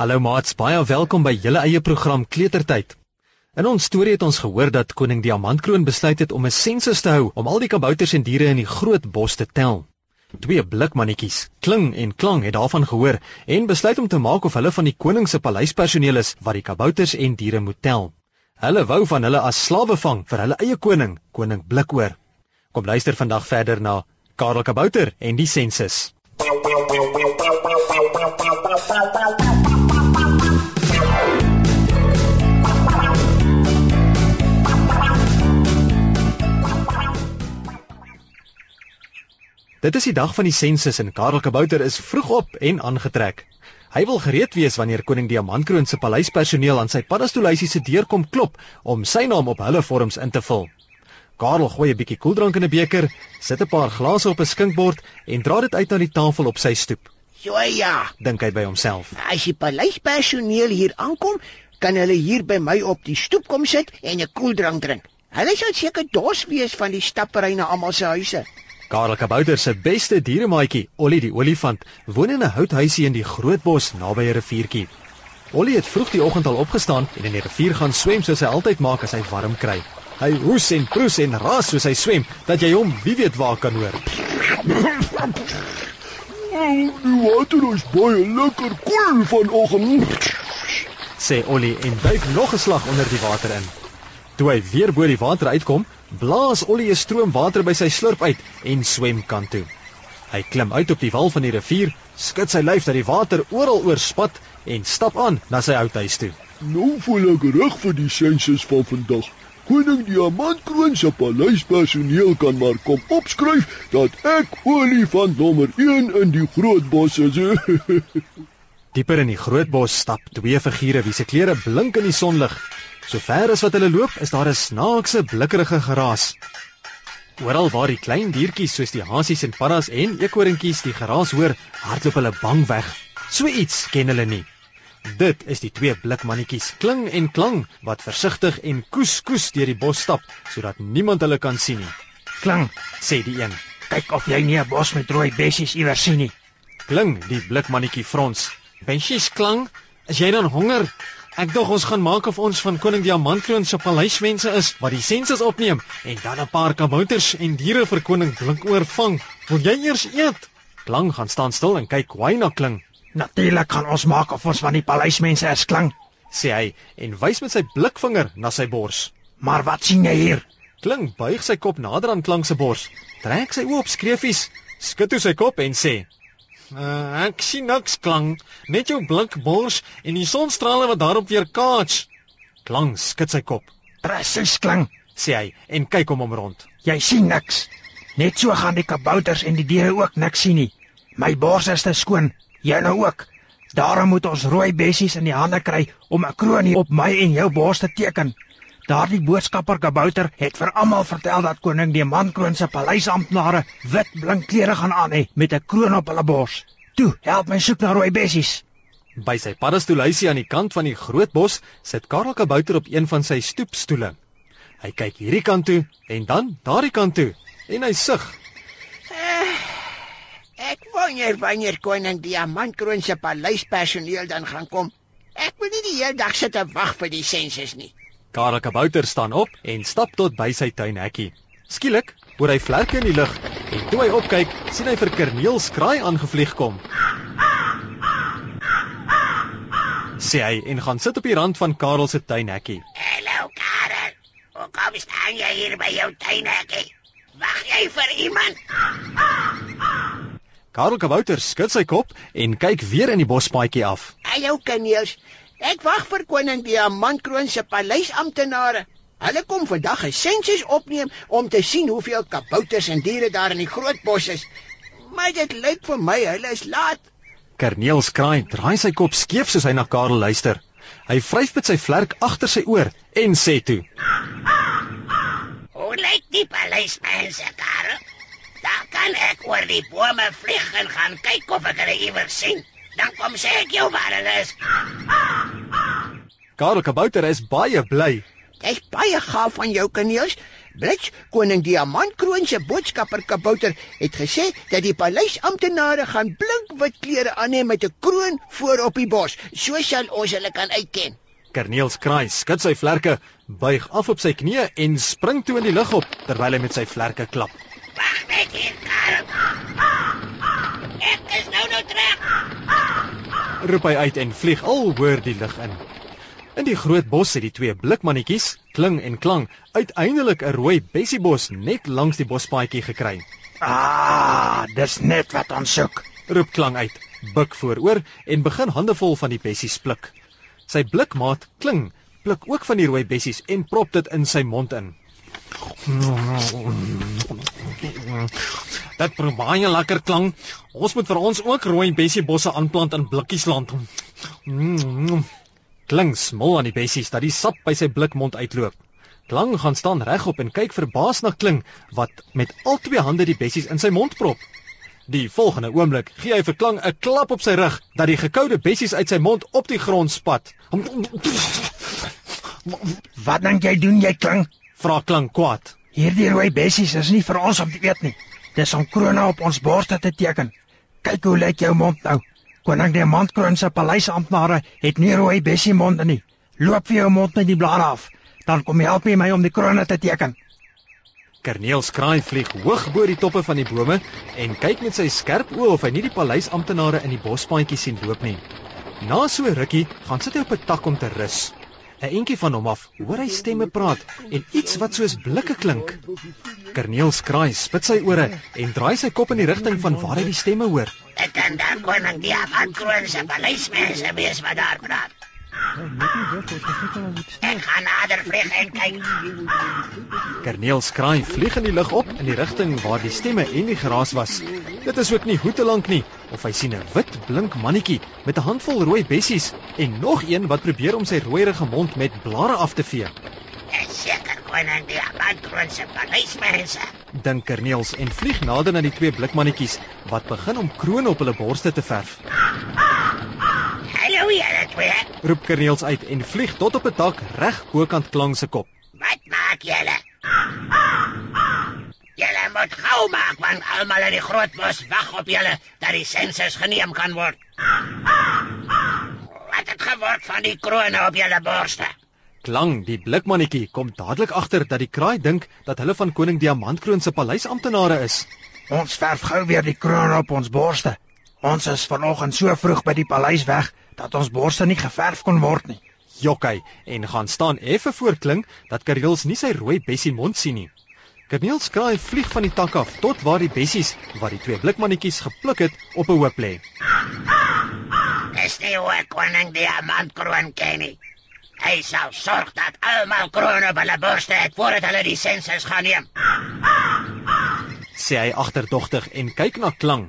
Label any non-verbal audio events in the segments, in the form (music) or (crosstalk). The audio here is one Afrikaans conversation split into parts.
Hallo maats, baie welkom by julle eie program Kletertyd. In ons storie het ons gehoor dat koning Diamantkroon besluit het om 'n sensus te hou om al die kabouters en diere in die groot bos te tel. Twee blikmannetjies, Kling en Klang, het daarvan gehoor en besluit om te maak of hulle van die koning se paleispersoneel is wat die kabouters en diere moet tel. Hulle wou van hulle as slawe vang vir hulle eie koning, koning Blikoor. Kom luister vandag verder na Karel Kabouter en die sensus. (laughs) Dit is die dag van die sensus en Karel Kabouter is vroeg op en aangetrek. Hy wil gereed wees wanneer koning Diamantkroon se paleispersoneel aan sy paddastoelhuisie se deur kom klop om sy naam op hulle vorms in te vul. Karel gooi 'n bietjie koeldrank in 'n beker, sit 'n paar glase op 'n skinkbord en dra dit uit na die tafel op sy stoep. "So ja," dink hy by homself. "As die paleispersoneel hier aankom, kan hulle hier by my op die stoep kom sit en 'n koeldrank drink. Hulle sal seker dors wees van die stappery na almal se huise." Karel Kabouter se beste dieremaatjie, Ollie die olifant, woon in 'n houthuisie in die groot bos naby 'n riviertjie. Ollie het vroeg die oggend al opgestaan en in die rivier gaan swem soos hy altyd maak as hy warm kry. Hy hoes en proes en raas soos hy swem dat jy hom wie weet waar kan hoor. Die water is baie lekker koel vanoggend. sê Ollie en duik nog 'n slag onder die water in. Toe hy weer bo die water uitkom, blaas Ollie 'n stroom water by sy slurp uit en swem kant toe. Hy klim uit op die wal van die rivier, skud sy lyf dat die water oral oorspat en stap aan na sy ou huis toe. Nou voel ek reg vir die sensus van vandag. Koning Diamantkroon se paleispersoneel kan maar kom opskryf dat ek olifant nommer 1 in die groot bos is. (laughs) Dieper in die groot bos stap twee figure wie se klere blink in die sonlig. So ver as wat hulle loop, is daar 'n snaakse blikkerige geraas. Oral waar die klein diertjies soos die hasies en paddas en eekorintjies die geraas hoor, hardloop hulle bang weg. So iets ken hulle nie. Dit is die twee blikmannetjies, Kling en Klang, wat versigtig en koes koes deur die bos stap sodat niemand hulle kan sien nie. Kling, Sê die een. kyk of jy nie 'n bos met rooi bessies iewers sien nie. Kling, die blikmannetjie frons. Bessies Klang, is jy dan honger? Ek dink ons gaan maak of ons van koning Diamantkroon se paleismense is wat die sensus opneem en dan 'n paar kabouters en diere vir koning Blinkoor vang. Wil jy eers eet? Klang gaan staan stil en kyk hoe hy na Kling, Natuurlik gaan ons maak of ons van die paleismense is kling. sê hy en wys met sy blikvinger na sy bors. Maar wat sien jy hier? Kling buig sy kop nader aan Klang se bors, trek sy oë op skreefies, skud toe sy kop en sê: uh, "Ek sien niks, Klang, net jou blink bors en die sonstrale wat daarop weer kaats." Klang skud sy kop, Presies kling. sê hy en kyk om hom rond. Jy sien niks. Net so gaan die kabouters en die diere ook niks sien nie. My bors is te skoon. Jy nou ook. Daarom moet ons rooi bessies in die hande kry om 'n kroon hier op my en jou bors te teken. Daardie boodskapper kabouter het vir almal vertel dat koning Diamantkroon se paleisamptenare wit blink klere gaan aan hê met 'n kroon op hulle bors. Toe, help my soek na rooi bessies. By sy paddastoelhuisie aan die kant van die groot bos sit Karel Kabouter op een van sy stoepstoele. Hy kyk hierdie kant toe en dan daardie kant toe en hy sug. Ek wonder wanneer koning Diamantkroon se paleispersoneel dan gaan kom. Ek wil nie die hele dag sit en wag vir die sensus nie. Karel Kabouter staan op en stap tot by sy tuinhekkie. Skielik hoor hy vlerke in die lug en toe hy opkyk, sien hy vir Kerneelskraai aangevlieg kom. Sê hy en gaan sit op die rand van Karel se tuinhekkie. Hallo Karel. Hoe kom staan jy hier by jou tuinhekkie? Wag jy vir iemand? Karel Kabouter skud sy kop en kyk weer in die bospaadjie af. Hallo Kaneels. Ek wag vir koning Diamantkroon se paleisamptenare. Hulle kom vandag 'n sensus opneem om te sien hoeveel kabouters en diere daar in die groot bos is. Maar dit lyk vir my hulle is laat. Kerneelskraai draai sy kop skeef soos hy na Karel luister. Hy vryf met sy vlerk agter sy oor en sê toe: Hoe lyk die paleismense, Karel? Dan kan ek oor die bome vlieg en gaan kyk of ek hulle iewers sien. Dan kom sê ek jou waar hulle is. Karel Kabouter is baie bly. Dis baie gaaf van jou kaneels. Blits, koning Diamantkroon se boodskapper kabouter het gesê dat die paleisamptenare gaan blinkwit klere aan hê met 'n kroon voor op die bos. So sal ons hulle kan uitken. Kerniels kraai skud sy vlerke, buig af op sy knieë en spring toe in die lug op terwyl hy met sy vlerke klap. Wag net hier, Karel. Ek is nou nou terug. Roep hy uit en vlieg al hoër die lug in. In die groot bos het die twee blikmannetjies, Kling en Klang, uiteindelik 'n rooi bessiebos net langs die bospaadjie gekry. Ah, dis net wat ons soek. Roep Klang uit, buig vooroor en begin handevol van die bessies pluk. Sy blikmaat Kling pluk ook van die rooi bessies en prop dit in sy mond in. Dat proe baie lekker klang. Ons moet vir ons ook rooi bessiebosse aanplant in blikkiesland. Kling smil aan die bessies dat die sap by sy blikmond uitloop. Klang gaan staan regop en kyk verbaas na Kling wat met al twee hande die bessies in sy mond prop. Die volgende oomblik gee hy vir Klang 'n klap op sy rug dat die gekoude bessies uit sy mond op die grond spat. Wat dink jy doen jy kling? Vra Klang kwaad. Hierdie rooi bessies is nie vir ons om te eet nie. Dis om krone op ons borste te teken. Kyk hoe lyk jou mond nou. Koning Diamantkroon se paleisamptenare het nie rooi bessie monde nie. Loop vir jou mond net die blare af, dan kom jy help jy my om die krone te teken. Kerneels kraai vlieg hoog bo die toppe van die bome en kyk met sy skerp oë of hy nie die paleisamptenare in die bospaadjie sien loop nie. Na so 'n rukkie gaan sit hy op 'n tak om te rus. 'n Entjie van hom af hoor hy stemme praat en iets wat soos blikke klink. Kerneels kraai spit sy ore en draai sy kop in die rigting van waar hy die stemme hoor. Dit kan dan koning Diamantkroon se paleismense wees wat daar praat. Ek gaan nader vlieg en kyk. Kerneels kraai vlieg in die lug op in die rigting waar die stemme en die geraas was. Dit is ook nie hoe te lank nie of hy sien 'n wit blink mannetjie met 'n handvol rooi bessies en nog een wat probeer om sy rooierige mond met blare af te vee. Ek seker koning Diamantkroon se paleismense. Dink Kerneels en vlieg nader na die twee blikmannetjies wat begin om krone op hulle borste te verf. Hallo julle twee. Roep Kerneels uit en vlieg tot op 'n dak reg bokant Klang se kop. Wat maak julle? Moet gou maak want almal in die groot bos wag op julle dat die sensus geneem kan word. Wat het geword van die krone op julle borste? Klang, die blikmannetjie, kom dadelik agter dat die kraai dink dat hulle van koning Diamantkroon se paleisamptenare is. Ons verf gou weer die krone op ons borste. Ons is vanoggend so vroeg by die paleis weg dat ons borste nie geverf kon word nie. Jokkie en gaan staan effe voor Kling dat Kareels nie sy rooi bessie mond sien nie. Kareels kraai vlieg van die tak af tot waar die bessies wat die twee blikmannetjies gepluk het op 'n hoop lê. Dis nie hoe koning Diamantkroon ken nie. Hy sal sorg dat almal krone op hulle borste het voordat hulle die sensus gaan neem. Sê hy agterdogtig en kyk na Klang.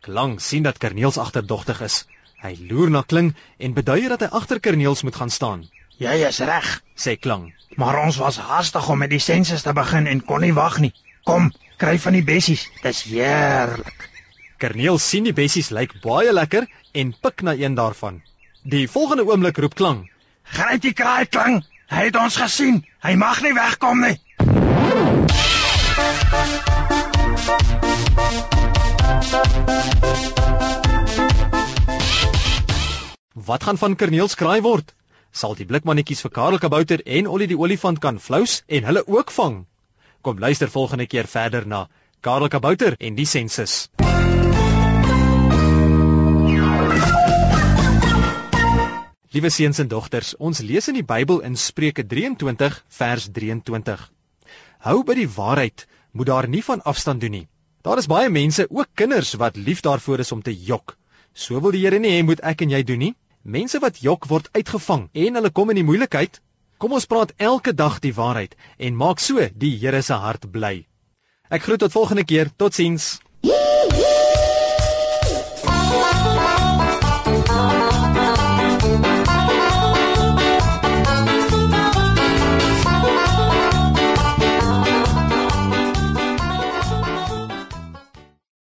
Klang sien dat Kareels agterdogtig is. Hy loer na Kling en beduie dat hy agter Kareels moet gaan staan. Jy is reg, Sê Klang. maar ons was haastig om met die sensus te begin en kon nie wag nie. Kom, kry van die bessies. Dis heerlik. Karneel sien die bessies lyk baie lekker en pik na een daarvan. Die volgende oomblik roep Klang: Gryp die kraai klang. Hy het ons gesien. Hy mag nie wegkom nie. "Wat gaan van Karneels kraai word? Sal die blikmannetjies vir Karel Kabouter en Ollie die olifant kan flous en hulle ook vang?" Kom luister volgende keer verder na Karel Kabouter en die sensus. Liewe seuns en dogters, ons lees in die Bybel in Spreuke 23 vers 23. Hou by die waarheid, moet daar nie van afstand doen nie. Daar is baie mense, ook kinders wat lief daarvoor is om te jok. So wil die Here nie hê moet ek en jy doen nie. Mense wat jok word uitgevang en hulle kom in die moeilikheid. Kom ons praat elke dag die waarheid en maak so die Here se hart bly. Ek groet tot volgende keer. Totsiens.